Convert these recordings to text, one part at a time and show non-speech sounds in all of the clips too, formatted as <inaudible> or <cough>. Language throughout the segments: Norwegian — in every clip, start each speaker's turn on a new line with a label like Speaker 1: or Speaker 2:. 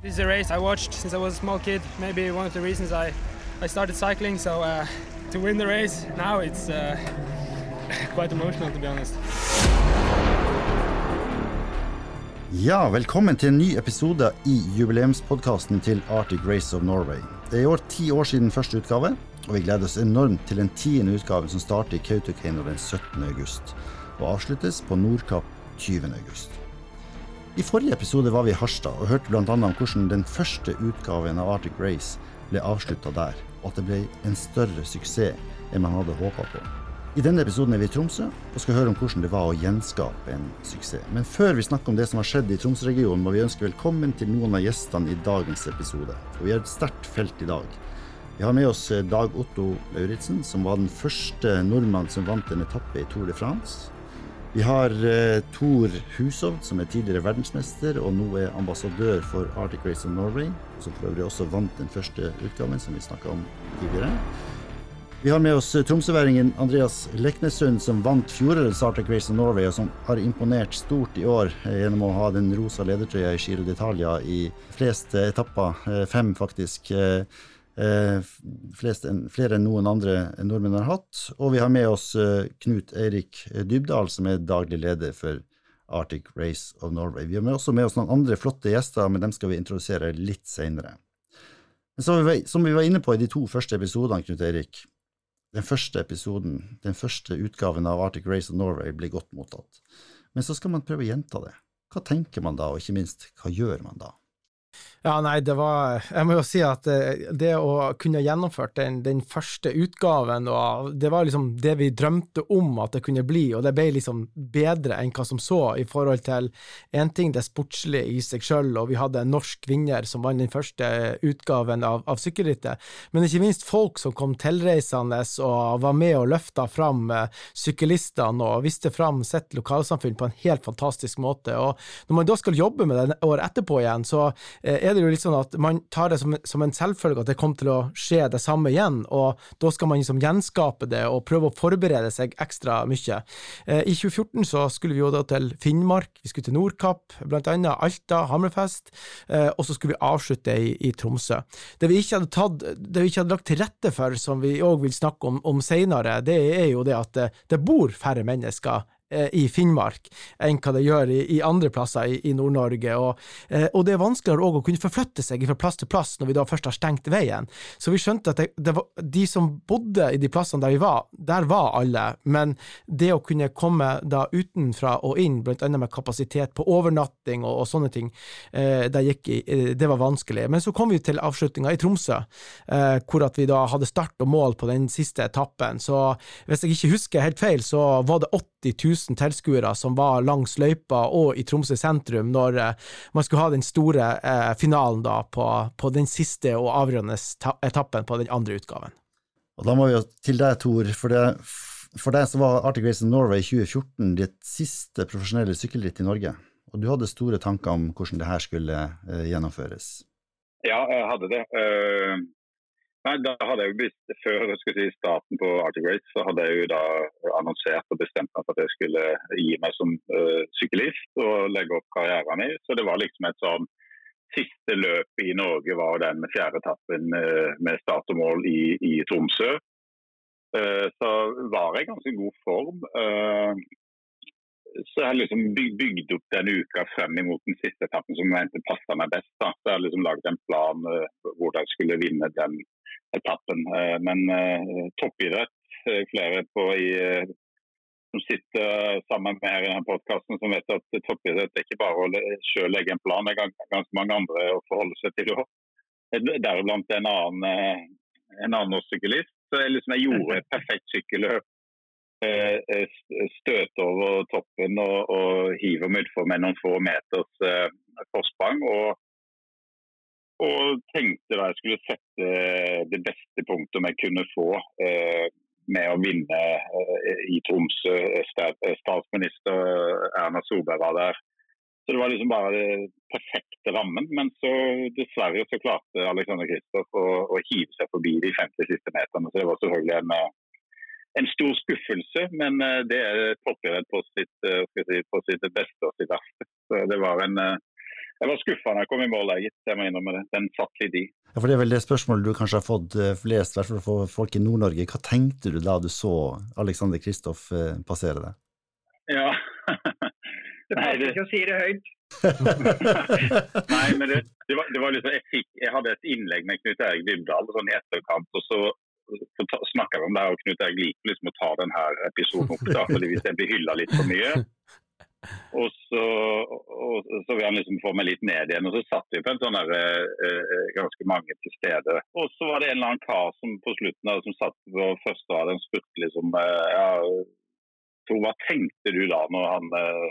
Speaker 1: This is a race I watched since I was a small kid. Maybe one of the reasons I, I started cycling. So uh, to win the race now, it's uh, <laughs> quite emotional to be honest.
Speaker 2: Ja, velkommen til en ny episode i jubileumspodkasten til Arctic Race of Norway. Det er i år ti år siden første utgave, og vi gleder oss enormt til den tiende utgaven som starter i Kautokeino den 17. august, og avsluttes på Nordkapp 20. august. I forrige episode var vi i Harstad og hørte bl.a. om hvordan den første utgaven av Arctic Race ble avslutta der, og at det ble en større suksess enn man hadde håpa på. I denne episoden er vi i Tromsø og skal høre om hvordan det var å gjenskape en suksess. Men før vi snakker om det som har skjedd i Tromsø-regionen, må vi ønske velkommen til noen av gjestene i dagens episode. Og vi har et sterkt felt i dag. Vi har med oss eh, Dag Otto Lauritzen, som var den første nordmann som vant en etappe i Tour de France. Vi har uh, Tor Hushovd, som er tidligere verdensmester og nå er ambassadør for Arctic Race of Norway. Som for øvrig også vant den første utgaven, som vi snakka om tidligere. Vi har med oss uh, tromsøværingen Andreas Leknesund, som vant fjorårets Arctic Race of Norway, og som har imponert stort i år uh, gjennom å ha den rosa ledertrøya i Giro d'Italia i flest etapper, fem faktisk. Eh, flest, flere enn noen andre nordmenn har hatt. Og vi har med oss eh, Knut Eirik Dybdahl, som er daglig leder for Arctic Race of Norway. Vi har også med oss noen andre flotte gjester, men dem skal vi introdusere litt seinere. Som vi var inne på i de to første episodene, Knut Eirik, den første episoden, den første utgaven av Arctic Race of Norway blir godt mottatt. Men så skal man prøve å gjenta det. Hva tenker man da, og ikke minst, hva gjør man da?
Speaker 3: Ja, nei, det var Jeg må jo si at eh, det å kunne gjennomført den, den første utgaven, det var liksom det vi drømte om at det kunne bli, og det ble liksom bedre enn hva som så, i forhold til én ting det sportslige i seg sjøl, og vi hadde en norsk vinner som vant den første utgaven av, av sykkelrittet, men ikke minst folk som kom tilreisende og var med og løfta fram eh, syklistene og viste fram sitt lokalsamfunn på en helt fantastisk måte. Og når man da skal jobbe med det året etterpå igjen, så er det jo litt sånn at man tar det som, som en selvfølge at det kommer til å skje det samme igjen, og da skal man liksom gjenskape det og prøve å forberede seg ekstra mye. Eh, I 2014 så skulle vi jo da til Finnmark, vi skulle til Nordkapp, blant annet Alta, Hammerfest, eh, og så skulle vi avslutte i, i, Tromsø. Det vi tatt, det vi ikke hadde lagt til rette for, som vi òg vil snakke om, om senere, det er jo det at det, bor færre mennesker Eh, i Finnmark enn hva det gjør i, i andre plasser i, i Nord-Norge. Og, eh, og, det er vanskeligere òg å kunne forflytte seg fra plass til plass når vi da først har stengt veien. Så vi skjønte at det, det var, de som bodde i de plassene der vi var, der var alle. Men det å kunne komme da utenfra og inn, blant annet med kapasitet på overnatting og, og sånne ting, eh, det, gikk, det var vanskelig. Men så kom vi til avslutninga i Tromsø, eh, hvor at vi da hadde start og mål på den siste etappen. Så hvis jeg ikke husker helt feil, så var det 80 000 000 tilskuere som var langs løypa og i Tromsø sentrum når eh, man skulle ha den store eh, finalen da på, på, den siste og avgjørende etappen på den andre utgaven.
Speaker 2: Og Da må vi jo til deg, Tor. For, det, for deg så var Arctic Race in Norway 2014 ditt siste profesjonelle sykkelritt i Norge. Og du hadde store tanker om hvordan det her skulle eh, gjennomføres?
Speaker 4: Ja, jeg hadde det. Uh, Nei, da hadde jeg jo Før jeg si, starten på Arctic Race så hadde jeg jo da annonsert og bestemt meg for at jeg skulle gi meg som uh, syklist og legge opp karrieren min. Så det var liksom et sånn Siste løp i Norge var den fjerde etappen uh, med start og mål i, i Tromsø. Uh, så var jeg i ganske god form. så jeg har liksom bygd opp den uka frem imot den siste etappen som jeg mente passa meg best. Da. Så jeg har liksom laget en plan hvordan jeg skulle vinne den etappen. Eh, men eh, toppidrett, eh, flere på i, som sitter sammen med her i denne podkasten, som vet at toppidrett er ikke bare å selv legge en plan, det er ganske mange andre å forholde seg til. Deriblant en annen, en annen syklist. Så jeg, liksom, jeg gjorde et perfekt sykkelløp. Støter over toppen og, og hiver meg utfor med noen få meters forsprang. og og tenkte da jeg skulle sette det beste punktet jeg kunne få eh, med å vinne eh, i Tromsø. Statsminister Erna Solberg var der. Så Det var liksom bare den perfekte rammen. Men så dessverre så klarte Alexander Kristoff å, å, hive seg forbi de 50 siste meterne. Så det var selvfølgelig en, en stor skuffelse. Men eh, det er toppidrett på, sitt, si, på sitt beste og sitt verste. Så det var en jeg var skuffa da jeg kom i mål. Jeg, jeg må innrømme det. Den satt litt i.
Speaker 2: Ja, for Det er vel det spørsmålet du kanskje har fått eh, flest, i hvert fall for folk i Nord-Norge. Hva tenkte du da du så Alexander Kristoff eh, passere deg?
Speaker 4: Ja. <laughs>
Speaker 5: Det passer ikke å si det høyt. <laughs>
Speaker 4: Nei, men det, det, var, det var liksom, jeg, fikk, jeg, hadde et innlegg med Knut Erik Dybdahl sånn i etterkant. og så, så snakka vi om det her, og Knut Erik liker liksom å ta denne episoden opp. da, fordi Hvis jeg blir hylla litt for mye, <laughs> og så, og, så vil han liksom få meg litt ned igjen. Og så satt vi på en sånn der, eh, ganske mange til stede. Og så var det en eller annen kar som på slutten av, som satt på første rad og spurte liksom eh, ja, Tor, hva tenkte du da når han, eh,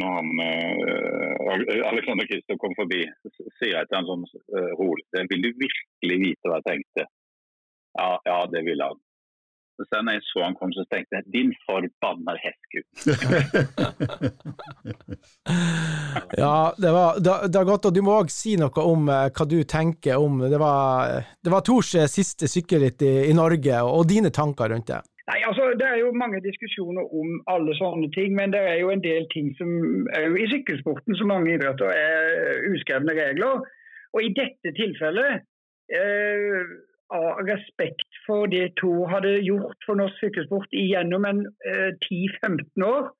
Speaker 4: når han uh, Alexander Kristoff kom forbi? Sier jeg til han sånn rolig Vil du virkelig vite hva jeg tenkte? Ja, ja det ville han. Så når jeg så han kom, så tenkte jeg din forbanna hestgutt. <laughs>
Speaker 3: ja, det var, det, det godt. Og du må òg si noe om uh, hva du tenker om Det var, det var Tors siste sykkelritt i, i Norge, og, og dine tanker rundt det.
Speaker 5: Nei, altså Det er jo mange diskusjoner om alle sånne ting, men det er jo en del ting som er jo i sykkelsporten som mange idretter er uskrevne regler. Og i dette tilfellet, eh, av respekt for det to hadde gjort for norsk sykkelsport gjennom en eh, 10-15 år,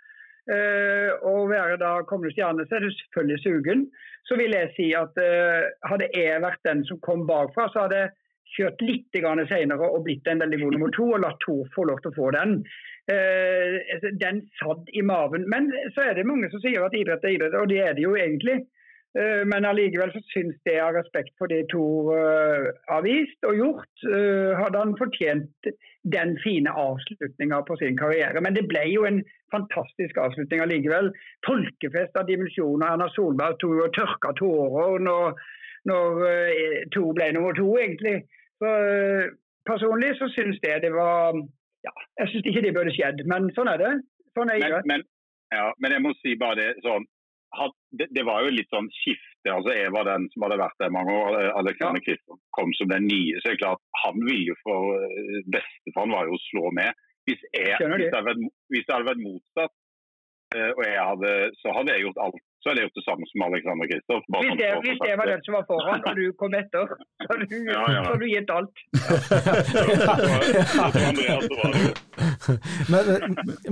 Speaker 5: eh, og være da kommende stjerne, så er du selvfølgelig sugen. Så vil jeg si at eh, hadde jeg vært den som kom bakfra, så hadde jeg kjørt litt senere og blitt en veldig god nummer to, og latt Tor få lov til å få den. Eh, altså, den satt i maven. Men så er det mange som sier at idrett er idrett, og det er det jo egentlig. Eh, men allikevel så syns jeg av respekt for det Tor uh, har vist og gjort, uh, hadde han fortjent den fine avslutninga på sin karriere. Men det ble jo en fantastisk avslutning allikevel. Folkefest av dimensjoner. Erna Solberg tok og tørka tårer når, når Tor ble nummer to, egentlig. Så eh, Personlig så syns jeg det var ja, Jeg syns ikke det burde skjedd, men sånn er det. Sånn er.
Speaker 4: Men, men, ja, men jeg må si bare det sånn det, det, var jo litt sånn skifte. altså Jeg var den som hadde vært der mange år. Alexander ja. Kristian kom som den nye. så er det klart Han ville jo for eh, beste, for han var jo å slå med. Hvis, jeg, hvis, det, hadde vært, hvis det hadde vært motsatt, eh, og jeg hadde, så hadde jeg gjort alt så er det gjort det samme som Alexander Kristoff.
Speaker 5: Hvis, det, hvis det var den som var foran, og du kom etter, så har du, ja, ja. du gitt alt. <laughs>
Speaker 3: men,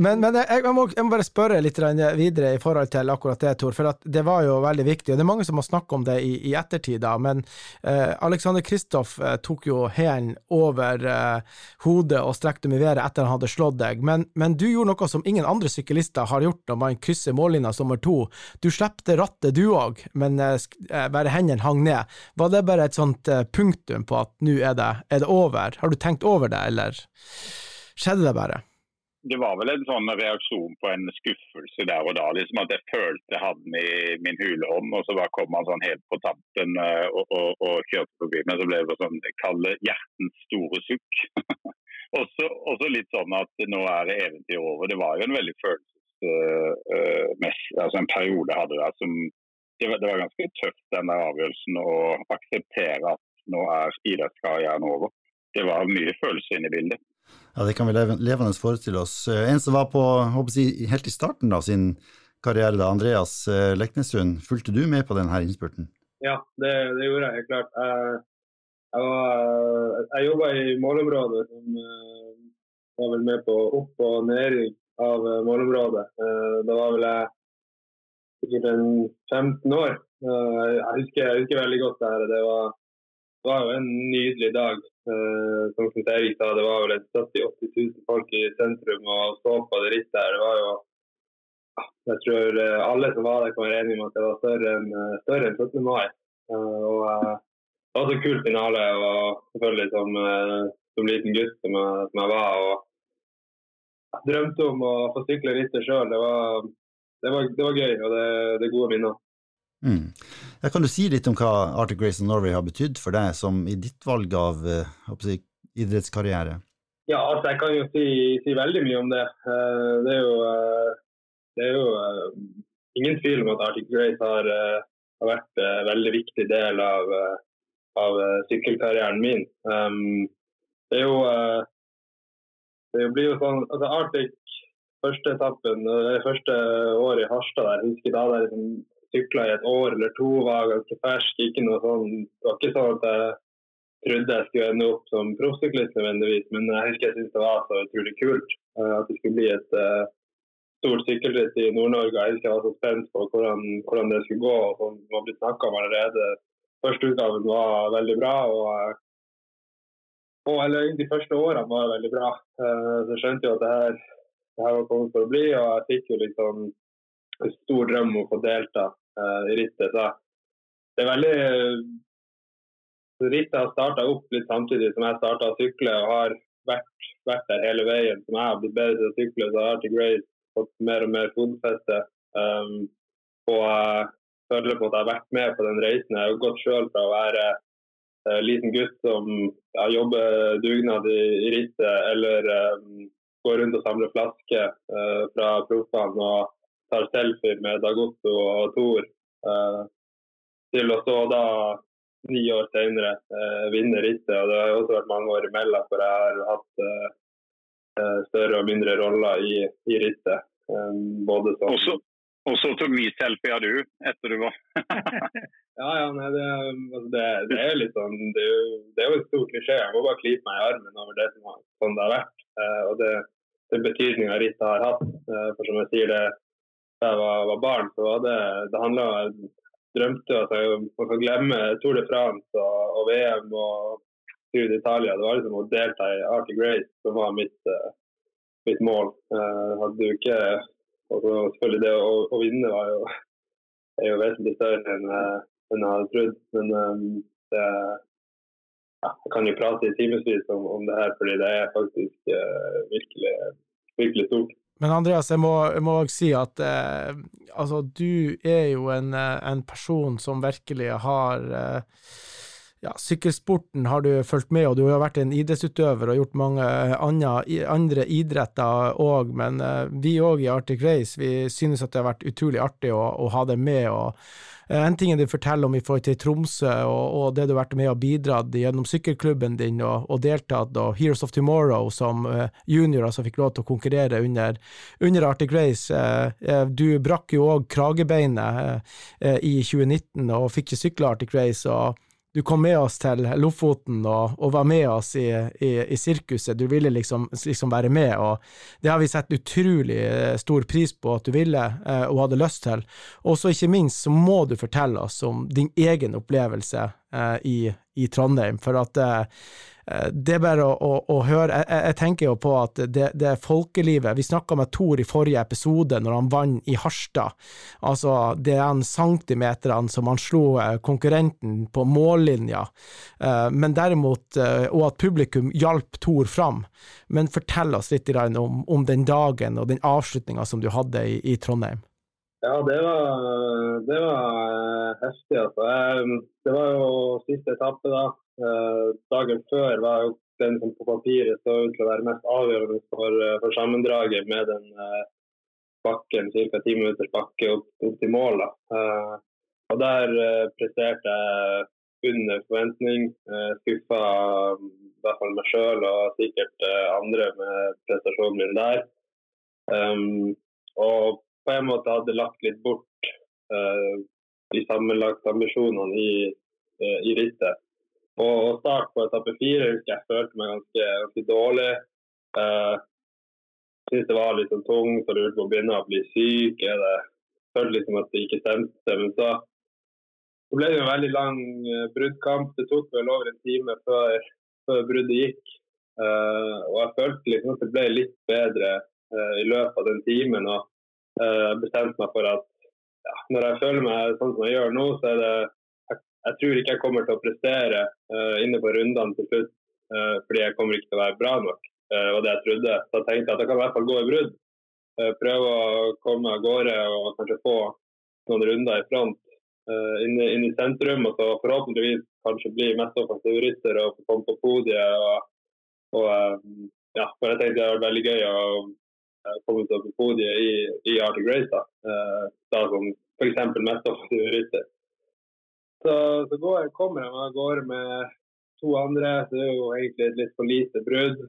Speaker 3: men, men jeg, må, jeg, må, bare spørre litt videre i forhold til akkurat det, Tor. For det var jo veldig viktig. og Det er mange som har snakket om det i, i ettertid, da, men eh, Alexander Kristoff eh, tok jo hælen over eh, hodet og strekte dem i været etter han hadde slått deg. Men, men, du gjorde noe som ingen andre syklister har gjort når man krysser mållinja som nummer to. Du slepte rattet du òg, men eh, eh, bare hendene hang ned. Var det bare et sånt eh, punktum på at nå er, er, det over? Har du tenkt over det, eller skjedde det bare?
Speaker 4: Det var vel en sånn reaksjon på en skuffelse der og da. liksom At jeg følte jeg hadde den i min hulehånd, og så bare kom han sånn helt på tampen og, og, og kjørte forbi meg. Så ble det sånn kalle hjertens store sukk. <laughs> Også, også, litt sånn at nå er eventyret over. Det var jo en veldig følelse altså en periode hadde der som det var, det var, ganske tøft den der avgjørelsen å akseptere at nå er idrettskarrieren over. Det var mye følelser inne i bildet.
Speaker 2: Ja, Det kan vi levende forestille oss. Eh, en som var på jeg, helt i starten av sin karriere, da, Andreas Leknesund. Fulgte du med på denne innspurten?
Speaker 6: Ja, det, det gjorde jeg helt klart. Jeg, jeg, jeg jobba i målområdet som var vel med på opp- og nedrykk av eh, målområdet. Eh, da var vel jeg sikkert en 15 år. Eh, jeg husker, jeg husker veldig godt det her. Det var, det var jo en nydelig dag. Som Erik sa, det var vel 70 80 000 folk i sentrum og så på det rittet her. Det var jo Jeg tror alle som var der, kan være enige om at det var større enn, enn 17. mai. Og det var så kul finale. og selvfølgelig som, som liten gutt som jeg, som jeg var. og drømte om å få sykle litt sjøl. Det, det, det, var gøy, og det, det er gode minner.
Speaker 2: Mm. Ja, kan du si litt om hva Arctic Race of Norway har betydd for deg som i ditt valg av uh, si, idrettskarriere?
Speaker 6: Ja, altså Jeg kan jo si, si veldig mye om det. Uh, det er jo, uh, det er jo ingen tvil om at Arctic Race har, har vært en veldig viktig del av, av sykkelkarrieren min. Um, det er jo det blir jo sånn, altså Arctic, første etappen, det første året i Harstad der, husker da der liksom sykla i et år eller to, var ganske fersk. Ikke noe sånn, det var ikke sånn at jeg trodde jeg skulle ende opp som proffsyklist nødvendigvis, men jeg husker jeg syntes det var så utrolig kult uh, at det skulle bli et uh, stort sykkelritt i Nord-Norge. Jeg husker jeg var så spent på hvordan, hvordan det skulle gå. og det var blitt snakka om allerede. Første utgaven var veldig bra. og og eller De første årene var veldig bra. Uh, så jeg skjønte jo at det her, det her var kommet for å bli. Og jeg fikk jo liksom en stor drøm om å få delta uh, i rittet. Så det er veldig Rittet har starta opp litt samtidig som jeg starta å sykle og har vært, vært, der hele veien. Som jeg har blitt bedre til å sykle, så har Arctic Race fått mer og mer fotfeste. Um, og jeg føler på at jeg har vært med på den reisen. Jeg har gått sjøl fra å være uh, liten gutt som ja, jobber dugnad i, i rittet, eller eh, går rundt og samler flasker eh, fra proffene og tar selfie med Dagotto og Thor, uh, til å stå da ni år senere eh, vinne rittet. Og det har også vært mange år imellom hvor jeg har hatt eh, eh større og mindre roller i, i rittet. Både som
Speaker 4: også, også tok mye av du etter du var <laughs>
Speaker 6: Ja, ja, nei, det, altså det, det, er litt sånn det er, jo, det er jo en stor klisjé. Jeg må bare klype meg i armen over det som har, sånn det har vært. Eh, og det, den betydninga Rita har hatt. Eh, for som jeg sier, det, da jeg var, var barn, så var det det handla drømte at jeg måtte glemme Tour de France og, og VM og Tour d'Italia. Det var liksom å delta i Arctic Race som var mitt, uh, mitt mål. Eh, hadde du ikke og selvfølgelig det å, å vinne var jo, er jo vesentlig større enn, uh, enn jeg trodd. Men um, det, ja, jeg kan jo prate i timevis om, om, det her, fordi det er faktisk virkelig, virkelig stort.
Speaker 3: Men Andreas, jeg må, jeg må også si at eh, altså, du er jo en, eh, en, person som virkelig har eh, ja, sykkelsporten har du fulgt med, og du har vært en idrettsutøver og gjort mange andre, andre idretter òg, men uh, vi òg i Arctic Race vi synes at det har vært utrolig artig å, å ha deg med. og uh, En ting er det du forteller om i forhold til Tromsø og, og, det du har vært med og bidratt gjennom sykkelklubben din og, og deltatt, og Heroes of Tomorrow som uh, junior altså fikk lov til å konkurrere under, under Arctic Race. du brakk jo òg kragebeinet i 2019 og fikk ikke sykle Arctic Race. og du kom med oss til Lofoten og, og var med oss i, i, i, sirkuset. Du ville liksom, liksom, være med, og det har vi sett utrolig eh, stor pris på at du ville eh, og hadde lyst til. Og så ikke minst så må du fortelle oss om din egen opplevelse i, i, Trondheim, for at eh, Eh, det er bare å, å, å høre jeg, jeg, tenker jo på at det, det folkelivet Vi snakka med Thor i forrige episode, når han vant i Harstad. Altså, det er en centimeterne som han slo eh, konkurrenten på mållinja. Eh, men derimot Og at publikum hjalp Thor fram. Men fortell oss litt om, om den dagen og den avslutninga som du hadde i, i Trondheim.
Speaker 6: Ja, det var, det var heftig. Altså. Det var jo siste etappe, da. Eh, dagen før var jo den som på papiret så ut til å være mest avgjørende for, eh, for sammendraget med den bakken, ca. ti minutters bakke opp, opp, til mål. Da. og Der presterte jeg under forventning. Skuffa i hvert fall meg sjøl og sikkert andre med prestasjonen min der. Og på en måte hadde lagt litt bort de sammenlagte ambisjonene i, i rittet. Og starte på etappe fire husker jeg følte meg ganske, ganske dårlig. Uh, Syntes det var litt sånn tungt og lurte på å begynne å bli syk. Jeg følte liksom at det ikke stemte. Men så, så ble det en veldig lang uh, bruddkamp. Det tok vel over en time før, før bruddet gikk. Uh, og jeg følte liksom at det ble litt bedre uh, i løpet av den timen. Og uh, bestemte meg for at ja, når jeg føler meg sånn som jeg gjør nå, så er det jeg tror ikke jeg kommer til å prestere uh, inne på rundene til slutt. Uh, fordi jeg kommer ikke til å være bra nok, uh, var det jeg trodde. Så jeg tenkte at jeg kan i hvert fall gå i brudd. Uh, prøve å komme av gårde og kanskje få noen runder i front inne, inne, i sentrum. Og så forhåpentligvis kanskje bli mest offensiv rytter og komme på podiet. Og, og ja, for jeg tenkte det hadde vært veldig gøy å komme seg på podiet i, i Arctic Race. Da, da som f.eks. mest offensiv rytter. Så, så går, kommer de av gårde med to andre. så Det er jo egentlig et litt for lite brudd.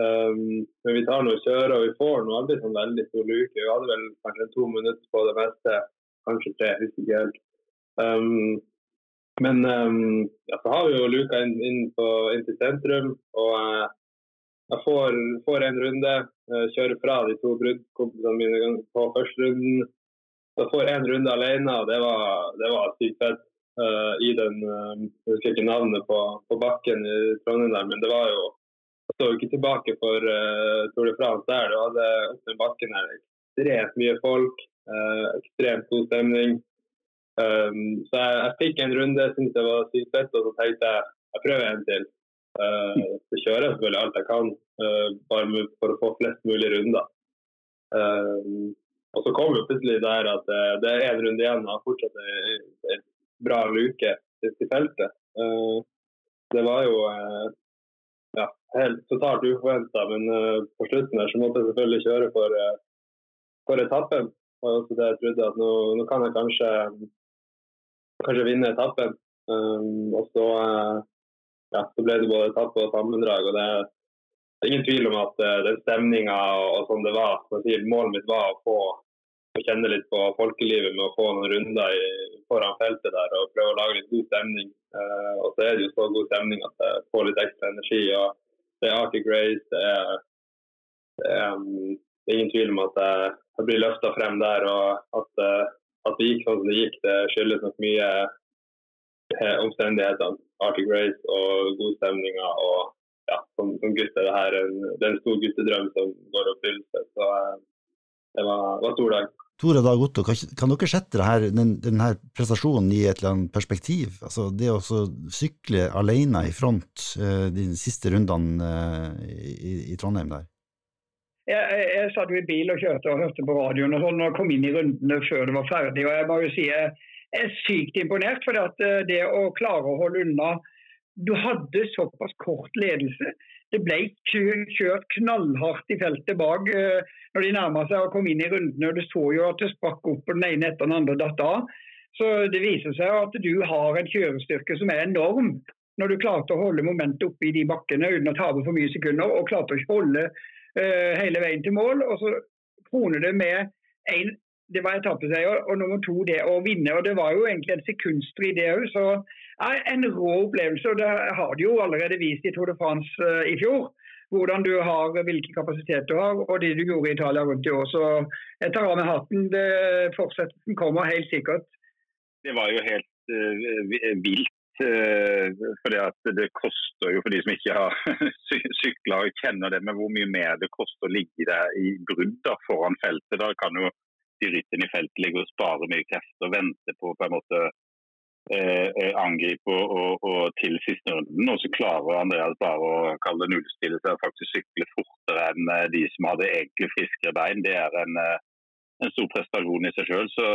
Speaker 6: Um, men vi tar nå kjøre, og vi får nå aldri sånn veldig stor luke. Vi hadde vel kanskje to minutter på det meste. kanskje tre, husker ikke helt. Um, men um, ja, så har vi jo luka inn, inn, på, inn til sentrum, og uh, jeg får, får, en runde. Uh, kjører fra de to bruddkompisene mine på første runden. Jeg får en runde alene, og det var, sykt fett. Uh, i den Jeg husker ikke navnet på, på bakken i Trondheim der, men det var jo jeg står jo ikke tilbake for uh, Tour de France der. Du hadde opp den bakken her ekstremt mye folk. Uh, ekstremt god stemning. Um, så jeg, jeg, fikk en runde, syntes det var sykt fett, og så tenkte jeg jeg prøver en til. Så kjører jeg selvfølgelig alt jeg kan, uh, bare for å få flest mulig runder. Um, og så kom jo plutselig der at det er en runde igjen og fortsatt en bra luke til feltet. det var jo ja, helt totalt uforventa, men på slutten her så måtte jeg selvfølgelig kjøre for, for etappen. Og også det jeg trodde at nå, nå kan jeg kanskje, kanskje vinne etappen. Og så, ja, så ble det både tatt på sammendrag. og det er ingen tvil om at den stemninga og, sånn det var Målet mitt var å få å kjenne litt på folkelivet med å få noen runder i, foran feltet der og prøve å lage litt god stemning. Uh, og så er det jo så god stemning at jeg får litt ekstra energi. og Det er Arctic Race, det er, det er, um, det er ingen tvil om at jeg, jeg blir løfta frem der. og at, uh, at, det gikk sånn som det gikk, det skyldes nok mye omstendighetene. Arctic Race og godstemninga. Og ja, som, som gutt er det her en, det er en stor guttedrøm som går i oppfyllelse. Så det var, var stor dag.
Speaker 2: Tore Dag Otto, kan, kan, dere sette her, den, denne prestasjonen i et eller annet perspektiv? Altså det å sykle alene i front eh, de siste rundene eh, i, i, Trondheim der?
Speaker 5: Jeg, jeg, jeg satt jo i bil og kjørte og hørte på radioen og sånn, og kom inn i rundene før det var ferdig. og Jeg må jo si jeg er sykt imponert. For eh, det å klare å holde unna Du hadde såpass kort ledelse. Det ble kjørt knallhardt i feltet bak eh, når de nærma seg og kom inn i rundene. Du så jo at det sprakk opp på den ene etter den andre datt av. Så det viser seg at du har en kjørestyrke som er enorm. Når du klarte å holde momentet oppe i de bakkene uten å tape for mye sekunder, og klarte å holde uh, hele veien til mål. Og så kroner det med en det var etappeseier, og nummer to det å vinne. og Det var jo egentlig en sekundstrid, det òg. Så ja, en rå opplevelse. og Det har de jo allerede vist i Tour de France uh, i fjor. Hvordan du har, hvilken kapasitet du har, og det du gjorde i Italia rundt i år. Så jeg tar av meg hatten. Det, fortsettelsen kommer helt sikkert.
Speaker 4: Det var jo helt uh, vilt. Uh, for det, det koster jo for de som ikke har <laughs> sykla og kjenner det, men hvor mye mer det koster å ligge der i brudd foran feltet. Da kan jo de rytterne i feltet ligger og sparer mye krefter og venter på på en måte eh, eh, angripe og, og, og, til siste runden. Og så klarer Andreas bare å kalle det nullstille seg faktisk sykle fortere enn eh, de som hadde egentlig friskere bein. Det er en, eh, en stor prestasjon i seg sjøl. Så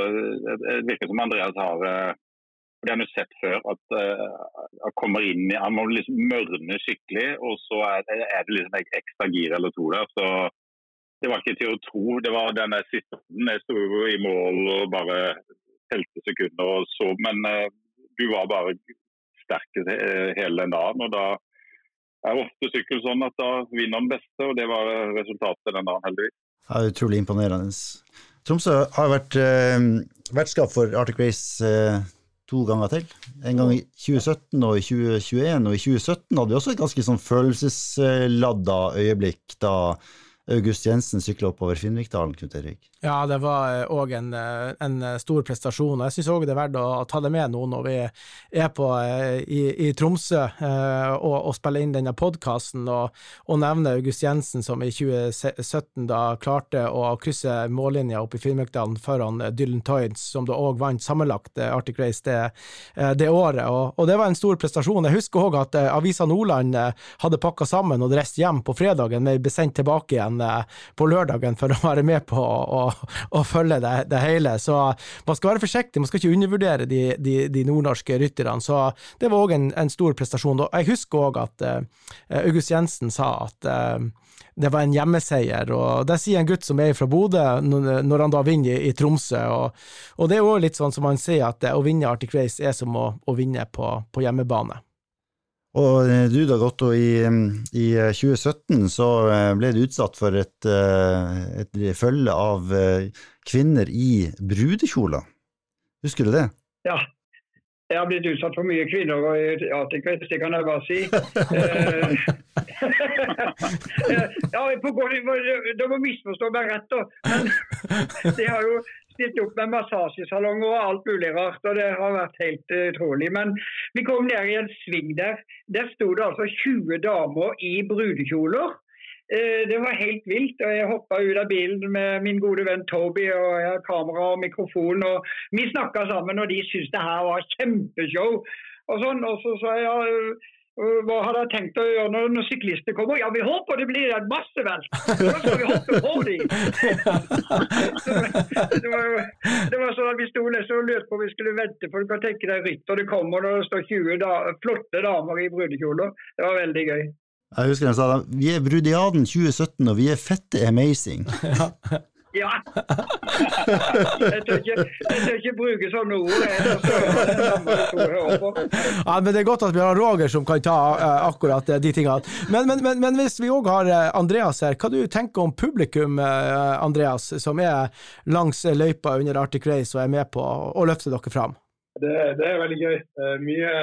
Speaker 4: det virker som Andreas har det har vi sett før, at han kommer inn i, Han må liksom mørne skikkelig, og så er det liksom ekstra gir eller to der. så det var ikke til å tro. Det var denne siste Jeg sto i mål og bare telte sekunder og så, men uh, du var bare sterk hele den dagen. og da er ofte sykkel sånn at da vinner den beste, og det var resultatet den dagen, heldigvis.
Speaker 2: Ja, utrolig imponerende. Tromsø har vært uh, vertskap for Arctic Race uh, to ganger til. En gang i 2017 og i 2021. Og i 2017 hadde vi også et ganske sånn følelsesladda øyeblikk da August Jensen sykla oppover Finnvikdalen, Knut Erik?
Speaker 3: Ja, det var òg en, en, stor prestasjon. Jeg syns òg det er verdt å ta det med nå når vi er på eh, i, i Tromsø eh, og, og spiller inn denne podkasten, og, og nevne August Jensen som i 2017 da klarte å krysse mållinja opp i Finnmarkdalen foran Dylan Toynes, som da òg vant sammenlagt eh, Arctic Race det, det året. Og, og, det var en stor prestasjon. Jeg husker òg at Avisa Nordland hadde pakka sammen og reist hjem på fredagen, men ble sendt tilbake igjen på lørdagen for å være med på å å følge det, det, hele. Så man skal være forsiktig, man skal ikke undervurdere de, de, de nordnorske rytterne. Så det var òg en, en, stor prestasjon. Og jeg husker òg at uh, August Jensen sa at uh, det var en hjemmeseier, og det sier en gutt som er fra Bodø, når han da vinner i, Tromsø. Og, og, det er òg litt sånn som han sier, at å vinne Arctic Race er som å, å vinne på, på hjemmebane.
Speaker 2: Og eh, du da, Gotto, i, i 2017 eh, så eh, ble du utsatt for et, et følge av kvinner i brudekjoler. Husker du det?
Speaker 5: Ja. Jeg har blitt utsatt for mye kvinner og Arctic det kan jeg bare si. <laughs> <laughs> ja, på, De må misforstå meg rett, da. Men <laughs> det har jo stilt opp med massasjesalonger og alt mulig rart. og Det har vært helt utrolig. Men vi kom ned i en sving der. Der sto det altså 20 damer i brudekjoler. Det var helt vilt. og Jeg hoppa ut av bilen med min gode venn Toby og jeg har kamera og mikrofon. og Vi snakka sammen, og de syntes det her var kjempeshow. Og sånn, og så sa jeg hva har dere tenkt å gjøre når, når syklister kommer? Ja, vi håper det blir en massevelt! Da skal vi hoppe på dem! <laughs> det, var, det var sånn at Vi sto nesten og lurte på om vi skulle vente, for du kan tenke deg rytter det kommer når det står 20 da, flotte damer i brudekjoler. Det var veldig gøy.
Speaker 2: Jeg husker han sa vi er Brudiaden 2017 og vi er fette amazing. <laughs>
Speaker 5: Ja. <laughs> Jeg tør ikke, ikke bruke sånne ord.
Speaker 3: Ja, men Det er godt at vi har Roger som kan ta uh, akkurat de tingene. Men, men, men, men hvis vi òg har Andreas her, hva du tenker om publikum, uh, Andreas, som er langs løypa under Arctic Race og er med på å løfte dere fram?
Speaker 6: Det, det er veldig gøy. Mye,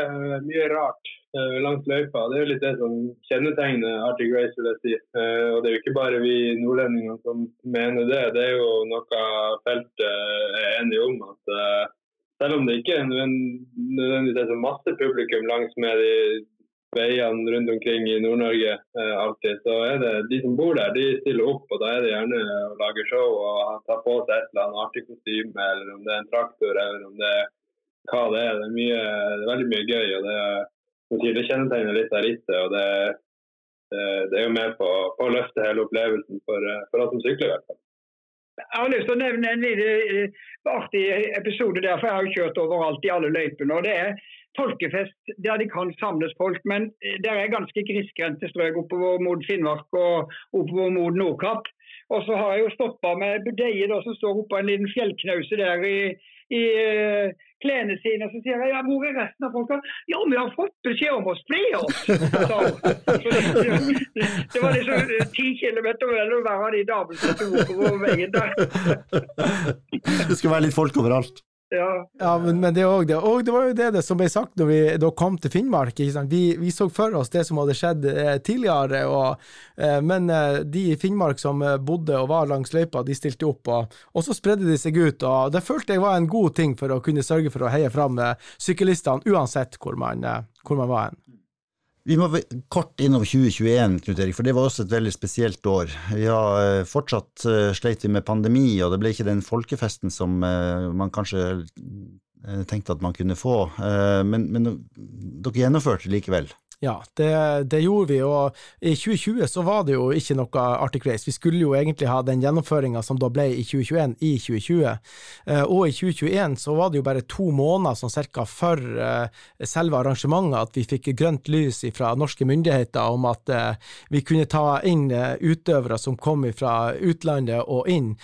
Speaker 6: mye rart langs løypa. Det er jo litt det som kjennetegner Arctic Race, vil jeg si. Og det er jo ikke bare vi nordlendinger som mener det. Det er jo noe feltet er enige om. at Selv om det ikke er nødvendigvis er så masse publikum langs med de veiene rundt omkring i Nord-Norge alltid, så er det de som bor der, de stiller opp. og Da er det gjerne å lage show og ta på seg et eller annet artig kostyme, eller om det er en traktor, eller om det er hva det er. Det er, mye, det er veldig mye gøy. og det, er, det kjennetegner litt av rittet. og det, det, er jo med på, på, å løfte hele opplevelsen for, for oss som sykler. i hvert fall.
Speaker 5: Jeg har lyst til å nevne en lille artig episode der, for jeg har jo kjørt overalt i alle løypene. og det er folkefest der de kan samles folk, men det er ganske grisgrendte strøk oppover mot Finnmark og oppover mot Nordkapp. Og så har jeg jo stoppa med budeie som står oppå en liten fjellknause der i, i klærne sine. Og så sier jeg ja, hvor er resten av folka? Ja, vi har fått beskjed om å spre oss! <laughs> Så, det, var liksom ti kilometer mellom hver av de damene som sto på veien der. <laughs>
Speaker 2: det skulle være litt folk overalt?
Speaker 5: Ja.
Speaker 3: ja, men, men det, det, og det var jo det, det som ble sagt når vi da kom til Finnmark. Vi, vi, så for oss det som hadde skjedd eh, tidligere, og, eh, men eh, de i Finnmark som eh, bodde og var langs løypa, de stilte opp. Og, og, så spredde de seg ut. og Det følte jeg var en god ting for å kunne sørge for å heie fram eh, syklistene, uansett hvor man, eh, hvor man var hen.
Speaker 2: Vi må kort innom 2021, Knut Erik, for det var også et veldig spesielt år. Vi har eh, fortsatt eh, sleit vi med pandemi, og det ble ikke den folkefesten som eh, man kanskje tenkte at man kunne få. Men, men dere gjennomførte likevel?
Speaker 3: Ja, det, det, gjorde vi, og i 2020 så var det jo ikke noe Arctic Race. Vi skulle jo egentlig ha den gjennomføringa som da ble i 2021, i 2020. Eh, og i 2021 så var det jo bare to måneder sånn cirka før eh, selve arrangementet at vi fikk grønt lys fra norske myndigheter om at eh, vi kunne ta inn utøvere som kom fra utlandet og inn.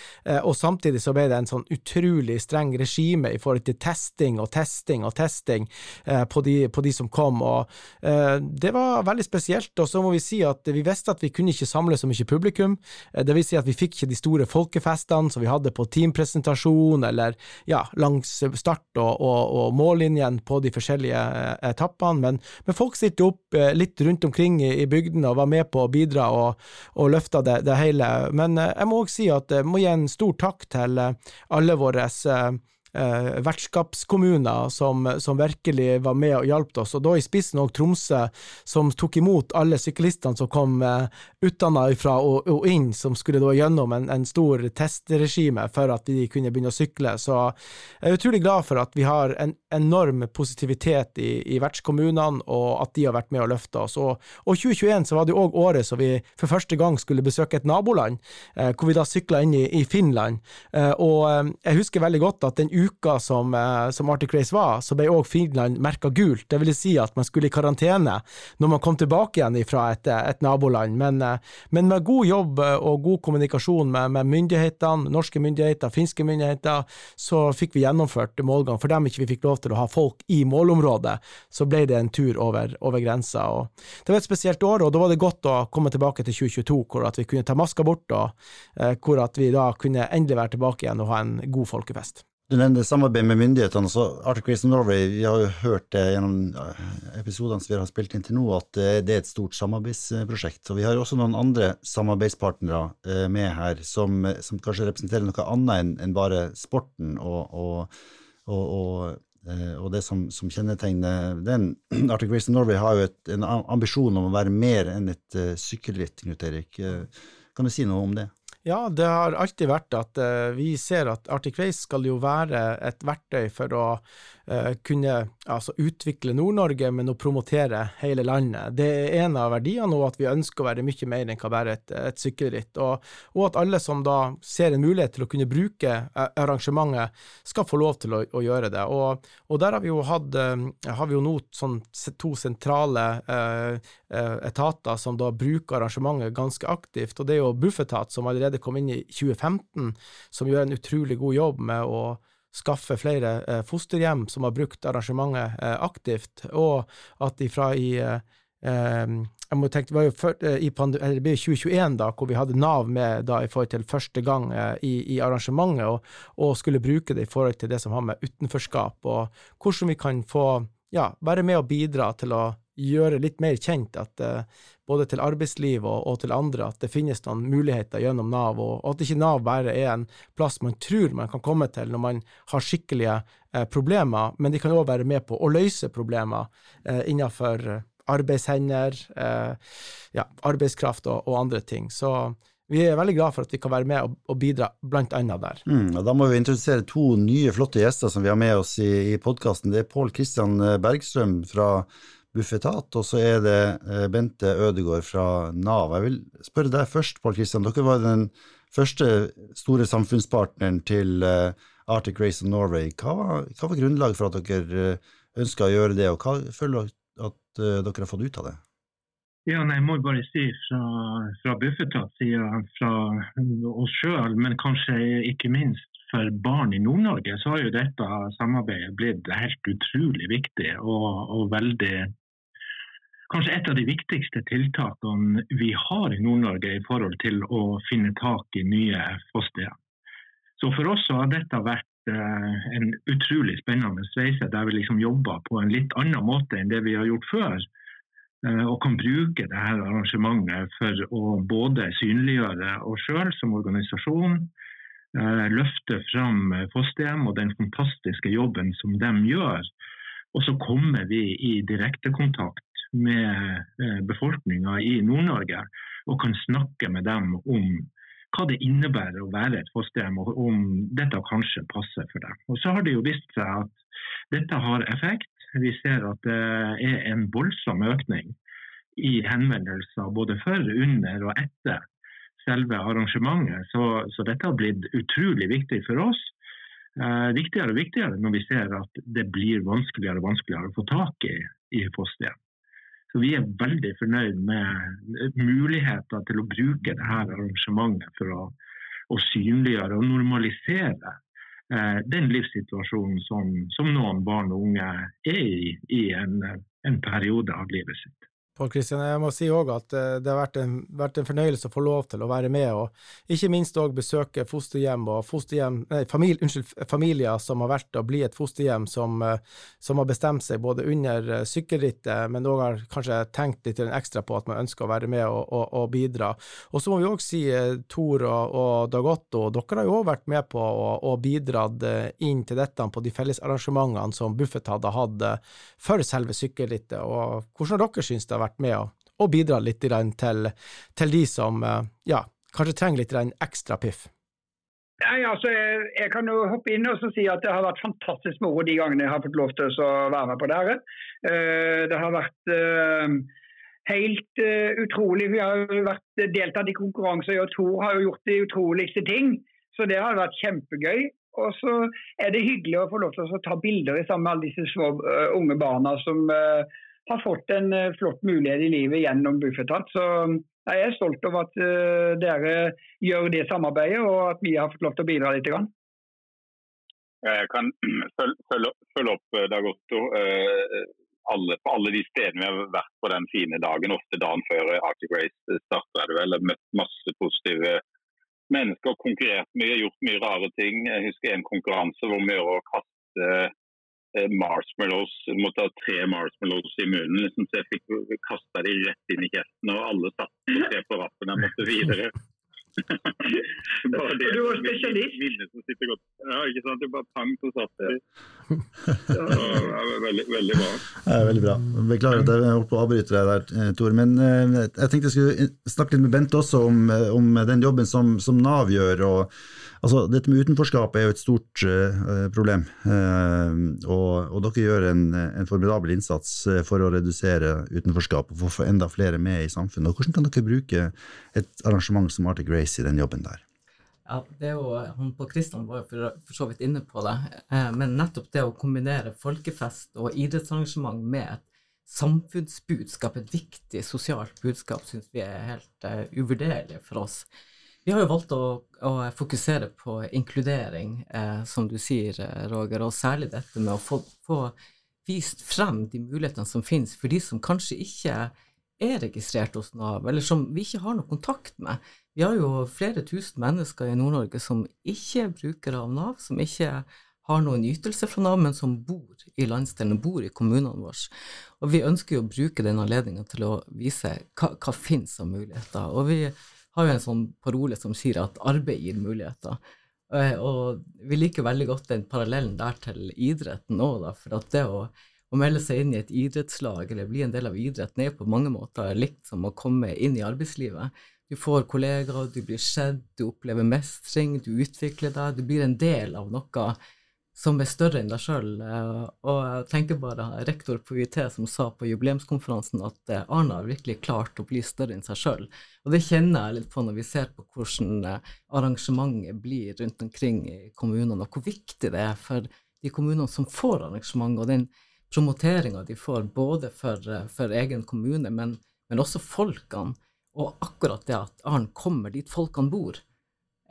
Speaker 3: Og samtidig så ble det en sånn utrolig streng regime i forhold til testing og testing og testing på de, på de som kom. og det var veldig spesielt. Og så må vi si at vi visste at vi kunne ikke samle så mye publikum. Eh, det vil si at vi fikk ikke de store folkefestene som vi hadde på teampresentasjon eller ja, langs start og, og, og mållinjen på de forskjellige eh, etappene. Men, men, folk stilte opp eh, litt rundt omkring i, i bygdene og var med på å bidra og, og løfta det, det hele. Men jeg må òg si at jeg må gi en stor takk til alle våre eh, vertskapskommuner som, som, virkelig var med og hjalp oss. Og da i spissen òg Tromsø, som tok imot alle syklistene som kom eh, utenfra og, og, inn, som skulle da gjennom en, en, stor testregime for at de kunne begynne å sykle. Så jeg er utrolig glad for at vi har en enorm positivitet i, i vertskommunene, og at de har vært med og løfta oss. Og, og 2021 så var det òg året så vi for første gang skulle besøke et naboland, eh, hvor vi da sykla inn i, i Finland. Eh, og eh, jeg husker veldig godt at den uka som, eh, som Arctic Race var, så ble òg Finland merka gult. Det vil si at man skulle i karantene når man kom tilbake igjen fra et, et naboland. Men, eh, men, med god jobb eh, og god kommunikasjon med, med, myndighetene, norske myndigheter, finske myndigheter, så fikk vi gjennomført målgang. For dem ikke vi fikk lov til å ha folk i målområdet, så ble det en tur over, over grensa. Og det var et spesielt år, og da var det godt å komme tilbake til 2022, hvor at vi kunne ta maska bort, og hvor at vi da kunne endelig være tilbake igjen og ha en god folkefest.
Speaker 2: Du nevner samarbeid med myndighetene. så Arctic Race Norway, vi har jo hørt det gjennom episodene som vi har spilt inn til nå, at det er et stort samarbeidsprosjekt. Og vi har jo også noen andre samarbeidspartnere eh, med her, som, som kanskje representerer noe annet enn bare sporten og, og, og, og det som, som, kjennetegner den <clears throat> Arctic Race Norway har jo et, en ambisjon om å være mer enn et sykkelritt, Knut Erik. Kan du si noe om det?
Speaker 3: Ja, det har alltid vært at uh, vi ser at Arctic Race skal jo være et verktøy for å kunne altså, utvikle Nord-Norge, men å promotere hele landet. Det er en av verdiene, og at vi ønsker å være mye mer enn hva bare et, et sykkelritt. Og, og, at alle som da ser en mulighet til å kunne bruke uh, arrangementet, skal få lov til å, å gjøre det. Og, og, der har vi jo hatt har vi jo nå sånn, to sentrale etater som da bruker arrangementet ganske aktivt, og det er jo Bufetat, som allerede kom inn i 2015, som gjør en utrolig god jobb med å skaffe flere eh, fosterhjem som har brukt arrangementet eh, aktivt, og at ifra i eh, jeg må tenke, Det var jo før, i det ble 2021 da, hvor vi hadde Nav med da, i forhold til første gang i, i arrangementet, og, og, skulle bruke det i forhold til det som har med utenforskap, og hvordan vi kan få ja, være med og bidra til å gjøre litt mer kjent at både til arbeidsliv og, og, til andre, at det finnes noen muligheter gjennom Nav, og, og, at ikke Nav bare er en plass man tror man kan komme til når man har skikkelige eh, problemer, men de kan òg være med på å løse problemer eh, innenfor arbeidshender, eh, ja, arbeidskraft og, og, andre ting. Så vi er veldig glad for at vi kan være med og, og bidra blant annet der.
Speaker 2: Mm, og da må vi introdusere to nye, flotte gjester som vi har med oss i, i podkasten. Det er Pål Kristian Bergstrøm fra Bufetat, og så er det eh, Bente Ødegård fra Nav. Jeg vil spørre deg først, Pål Kristian. Dere var den første store samfunnspartneren til eh, Arctic Race of Norway. Hva var, hva var grunnlaget for at dere eh, ønska å gjøre det, og hva føler dere at dere har fått ut av det?
Speaker 7: Ja, nei, Jeg må bare si fra, fra Bufetats side, fra oss sjøl, men kanskje ikke minst for barn i Nord-Norge, så har jo dette samarbeidet blitt helt utrolig viktig og, og veldig kanskje et av de viktigste tiltakene vi har i Nord-Norge i forhold til å finne tak i nye fosterhjem. Så for oss har dette vært eh, en utrolig spennende reise der vi liksom jobber på en litt annen måte enn det vi har gjort før. Eh, og kan bruke dette arrangementet for å både synliggjøre oss sjøl som organisasjon, løfte fram fosterhjem og den fantastiske jobben som de gjør. Og så kommer vi i direktekontakt med eh, befolkninga i Nord-Norge og kan snakke med dem om hva det innebærer å være et fosterhjem, og om dette kanskje passer for dem. Og Så har det jo vist seg at dette har effekt. Vi ser at det er en voldsom økning i henvendelser både før, under og etter selve arrangementet. Så, så dette har blitt utrolig viktig for oss. Eh, viktigere og viktigere når vi ser at det blir vanskeligere og vanskeligere å få tak i, i fosterhjem. Så vi er veldig fornøyd med muligheter til å bruke dette arrangementet for å, å synliggjøre og normalisere eh, den livssituasjonen som, som, noen barn og unge er i i en, en periode av livet sitt.
Speaker 3: Pål Kristian, jeg må si òg at eh, det har vært en, vært en, fornøyelse å få lov til å være med, og ikke minst òg besøke fosterhjem og fosterhjem, nei, familie, unnskyld, familier som har vært å bli et fosterhjem, som, eh, som har bestemt seg både under eh, sykkelrittet, men òg har kanskje tenkt litt ekstra på at man ønsker å være med og, og, og bidra. Og så må vi òg si Tor og, og Dagotto, dere har jo òg vært med på og, bidratt inn til dette på de fellesarrangementene som Buffett hadde hatt for selve sykkelrittet. og Hvordan har dere syntes det har vært? Vært med og, og bidratt litt til, til, de som eh, ja, kanskje trenger litt ekstra piff?
Speaker 5: Nei, altså, jeg, jeg, kan jo hoppe inn og si at det har vært fantastisk moro de gangene jeg har fått lov til å være med på det her. Uh, det har vært uh, helt uh, utrolig. Vi har vært deltatt i konkurranser, og Tor har jo gjort de utroligste ting. Så det har vært kjempegøy. Og så er det hyggelig å få lov til å ta bilder sammen med alle disse små unge barna som har fått en eh, flott mulighet i livet gjennom Bufetat. Så jeg er stolt over at uh, dere gjør det samarbeidet, og at vi har fått lov til å bidra litt. Grann.
Speaker 4: Jeg kan <clears throat> følge, opp eh, Dag Otto. Alle, på alle de stedene vi har vært på den fine dagen, ofte dagen før Arctic Race er det vel møtt masse positive mennesker konkurrert mye, gjort mye rare ting. Jeg husker en konkurranse hvor vi å kaste eh, marshmallows, måtte ha tre marshmallows i munnen. Liksom, så jeg fikk kasta de rett inn i kjeften, og alle satt på tre på rappen. Jeg måtte videre.
Speaker 5: Det, du var spesialist?
Speaker 4: Som sitter godt. Ja, ikke sant. Det bare pang, så satt <laughs> det. Ja, veldig, veldig bra.
Speaker 2: Ja, veldig bra. Beklager at jeg holdt på å avbryte deg der, eh, Tor. Men eh, jeg tenkte jeg skulle snakke litt med Bente også om, eh, om den jobben som, som Nav gjør. og altså, Dette med utenforskap er jo et stort uh, problem. Uh, og, og, dere gjør en, en, formidabel innsats for å redusere utenforskap og få enda flere med i samfunnet. Og Hvordan kan dere bruke et arrangement som Arctic Race i den jobben der?
Speaker 8: Ja, det er jo, han på Kristian var jo for, for, så vidt inne på det, eh, men nettopp det å kombinere folkefest og idrettsarrangement med et samfunnsbudskap, et viktig sosialt budskap, syns vi er helt uh, uvurderlig for oss. Vi har jo valgt å, å fokusere på inkludering, eh, som du sier, eh, Roger, og særlig dette med å få, få vist frem de mulighetene som finnes for de som kanskje ikke er registrert hos Nav, eller som vi ikke har noe kontakt med. Vi har jo flere tusen mennesker i Nord-Norge som ikke er brukere av Nav, som ikke har noen ytelse fra Nav, men som bor i landsdelen, bor i kommunene våre. Og vi ønsker jo å bruke den anledningen til å vise hva, hva finnes av muligheter. Og vi har jo en sånn parole som sier at arbeid gir muligheter. Eh, og vi liker veldig godt den parallellen der til idretten òg, for at det å å melde seg inn i et idrettslag eller bli en del av idretten er på mange måter likt som å komme inn i arbeidslivet. Du får kollegaer, du blir sett, du opplever mestring, du utvikler deg, du blir en del av noe som er større enn deg sjøl. Eh, og jeg tenker bare rektor på UiT som sa på jubileumskonferansen at Arna Arne har virkelig klart å bli større enn seg sjøl. Og det kjenner jeg litt på når vi ser på hvordan eh, arrangementet blir rundt omkring i kommunene, og hvor viktig det er for de kommunene som får arrangement, og den promoteringa de får, både for, eh, for egen kommune, men, men, også folkene. Og akkurat det at Arn kommer dit folkene bor,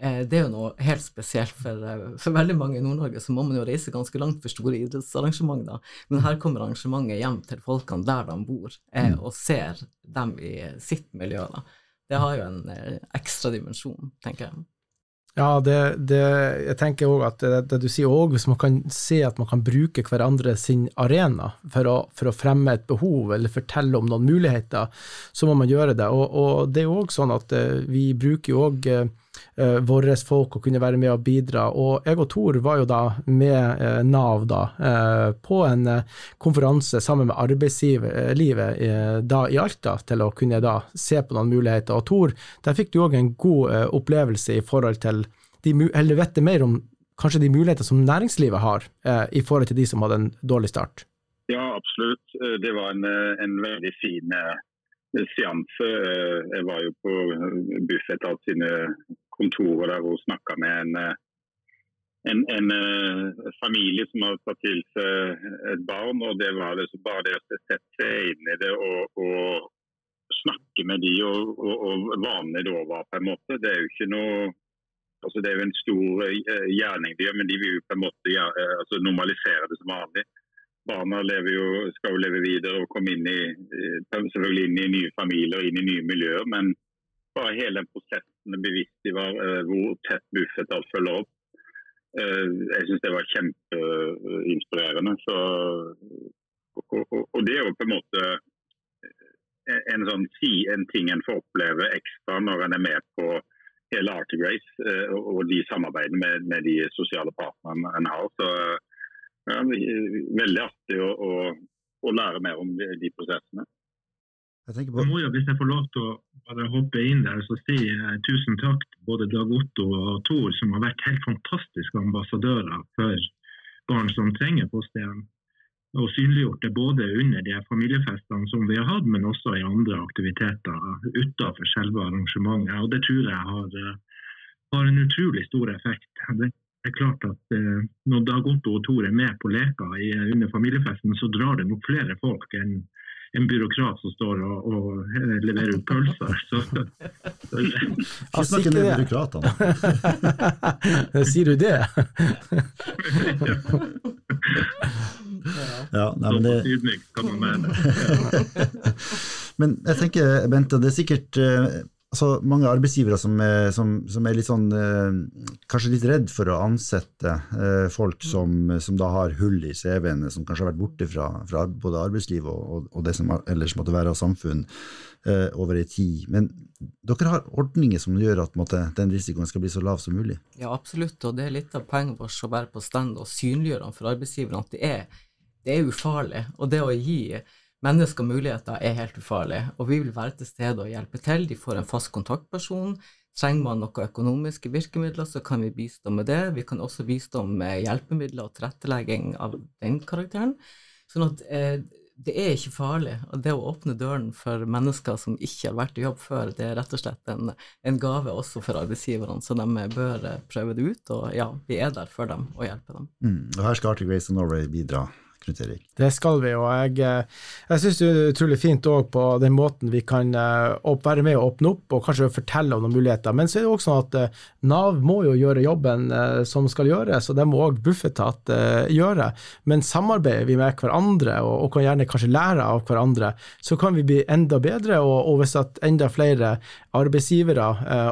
Speaker 8: eh, det er jo noe helt spesielt. For, eh, for veldig mange i Nord-Norge så må man jo reise ganske langt for store idrettsarrangementer. Men her kommer arrangementet hjem til folkene der de bor, eh, mm. og ser dem i sitt miljø. Da. Det har jo en ekstra dimensjon, tenker jeg.
Speaker 3: Ja, det, det, jeg tenker òg at det, det, du sier òg, hvis man kan se at man kan bruke hverandre sin arena for å, for å, fremme et behov eller fortelle om noen muligheter, så må man gjøre det. Og, og det er jo òg sånn at eh, vi bruker jo òg uh, våre folk å kunne være med og bidra. Og jeg og Tor var jo da med uh, Nav da, uh, på en konferanse sammen med arbeidslivet da i Alta, til å kunne da se på noen muligheter. Og Tor, der fikk du òg en god opplevelse i forhold til de, eller vet mer om kanskje de muligheter som næringslivet har i forhold til de som hadde en dårlig start?
Speaker 4: Ja, absolutt. Det var en, en veldig fin seanse. Jeg var jo på Bufetat sine kontoret der hun snakka med en, eh, en, en, eh, familie som hadde tatt til seg et barn. og Det var liksom bare det å sette seg inn i det og, og snakke med de og, og, og vanlig det var på en måte. Det er jo ikke noe altså Det er jo en stor eh, gjerning de gjør, men de vil jo på en måte ja, altså normalisere det som vanlig. Barna jo, skal jo leve videre og komme inn i, selvfølgelig inn i nye familier inn i nye miljøer. Men bare hele den prosessen er bevisst de var, eh, hvor tett Bufetat følger opp. Eh, jeg syns det var kjempeinspirerende. Så, og, og, og, det er jo på en måte eh, en, sånn, en ting en får oppleve ekstra når en er med på hele Arctic Race og de samarbeidene med, med de sosiale partnerne en har. Så ja, Veldig artig å, å, å lære mer om de, de prosessene.
Speaker 7: Jeg på... jo, Hvis jeg får lov til å bare hoppe inn der så si tusen takk til både Dag Otto og Tor, som har vært helt fantastiske ambassadører for barn som trenger fosterhjem. Og synliggjort det både under de familiefestene som vi har hatt, men også i andre aktiviteter utenfor selve arrangementet. Og Det tror jeg har, eh, har en utrolig stor effekt. Det er klart at eh, Når Dag Otto og Tor er med på leka under familiefesten, så drar det nok flere folk enn en byråkrat som står og, og leverer ut pølser. Så,
Speaker 2: så, Ikke snakke med byråkratene. <laughs>
Speaker 3: Sier du det?
Speaker 2: ja, nei, men det <laughs> Men jeg tenker, Bente, det er sikkert eh, altså, mange arbeidsgivere som er, som, som er litt sånn eh, Kanskje litt redd for å ansette eh, folk som, som, da har hull i CV-ene, som kanskje har vært borte fra, fra både arbeidslivet og, og, og, det som ellers måtte være av samfunn eh, over ei tid. Men dere har ordninger som gjør at måtte, den risikoen skal bli så lav som mulig?
Speaker 8: Ja, absolutt, og det er litt av poenget vårt å være på stand og synliggjøre for arbeidsgiverne at det er, det er ufarlig. Og det å gi Mennesker og muligheter er helt ufarlig, og vi vil være til stede og hjelpe til. De får en fast kontaktperson. Trenger man noen økonomiske virkemidler, så kan vi bistå med det. Vi kan også bistå med hjelpemidler og tilrettelegging av den karakteren. Sånn at eh, det er ikke farlig. Og det å åpne døren for mennesker som ikke har vært i jobb før, det er rett og slett en, en gave også for arbeidsgiverne, så de bør prøve det ut. Og ja, vi er der for dem og hjelper dem.
Speaker 2: Mm. Og her skal Arctic Race of Norway bidra Knut Erik?
Speaker 3: Det skal vi, og jeg, eh, jeg syns det er utrolig fint òg på den måten vi kan eh, være med og åpne opp og kanskje fortelle om noen muligheter. Men så er det også sånn at eh, Nav må jo gjøre jobben som skal gjøres, og det må òg Bufetat gjøre. Men samarbeider vi med hverandre og, kan gjerne kanskje lære av hverandre, så kan vi bli enda bedre. Og, og hvis at enda flere arbeidsgivere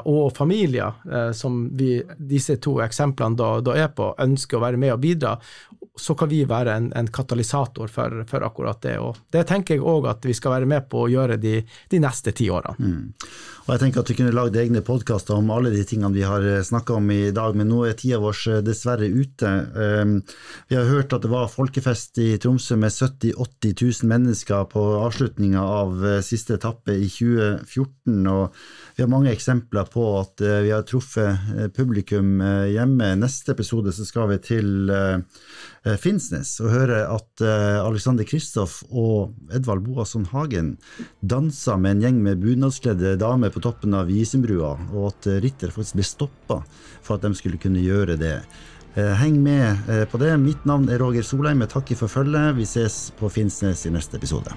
Speaker 3: og familier, som vi, disse to eksemplene da, da er på, ønsker å være med og bidra, så kan vi være en, en katalysator for, for, akkurat det. Og det tenker jeg òg at vi skal være med på å gjøre de, de neste ti årene. Mm.
Speaker 2: Og jeg tenker at Vi kunne lagd egne podkaster om alle de tingene vi har eh, snakka om i dag, men nå er tida vår eh, dessverre ute. Um, vi har hørt at det var folkefest i Tromsø med 70 000-80 000 mennesker på avslutninga av uh, siste etappe i 2014. og Vi har mange eksempler på at uh, vi har truffet publikum uh, hjemme. Neste episode så skal vi til Eh, Finnsnes og høre at eh, Alexander Kristoff og Edvald Boasson Hagen dansa med en gjeng med bunadskledde damer på toppen av Isenbrua, og at eh, Ritter faktisk ble stoppa for at de skulle kunne gjøre det. Heng med på det. Mitt navn er Roger Solheim. Jeg takker for følget. Vi ses på Finnsnes i neste episode.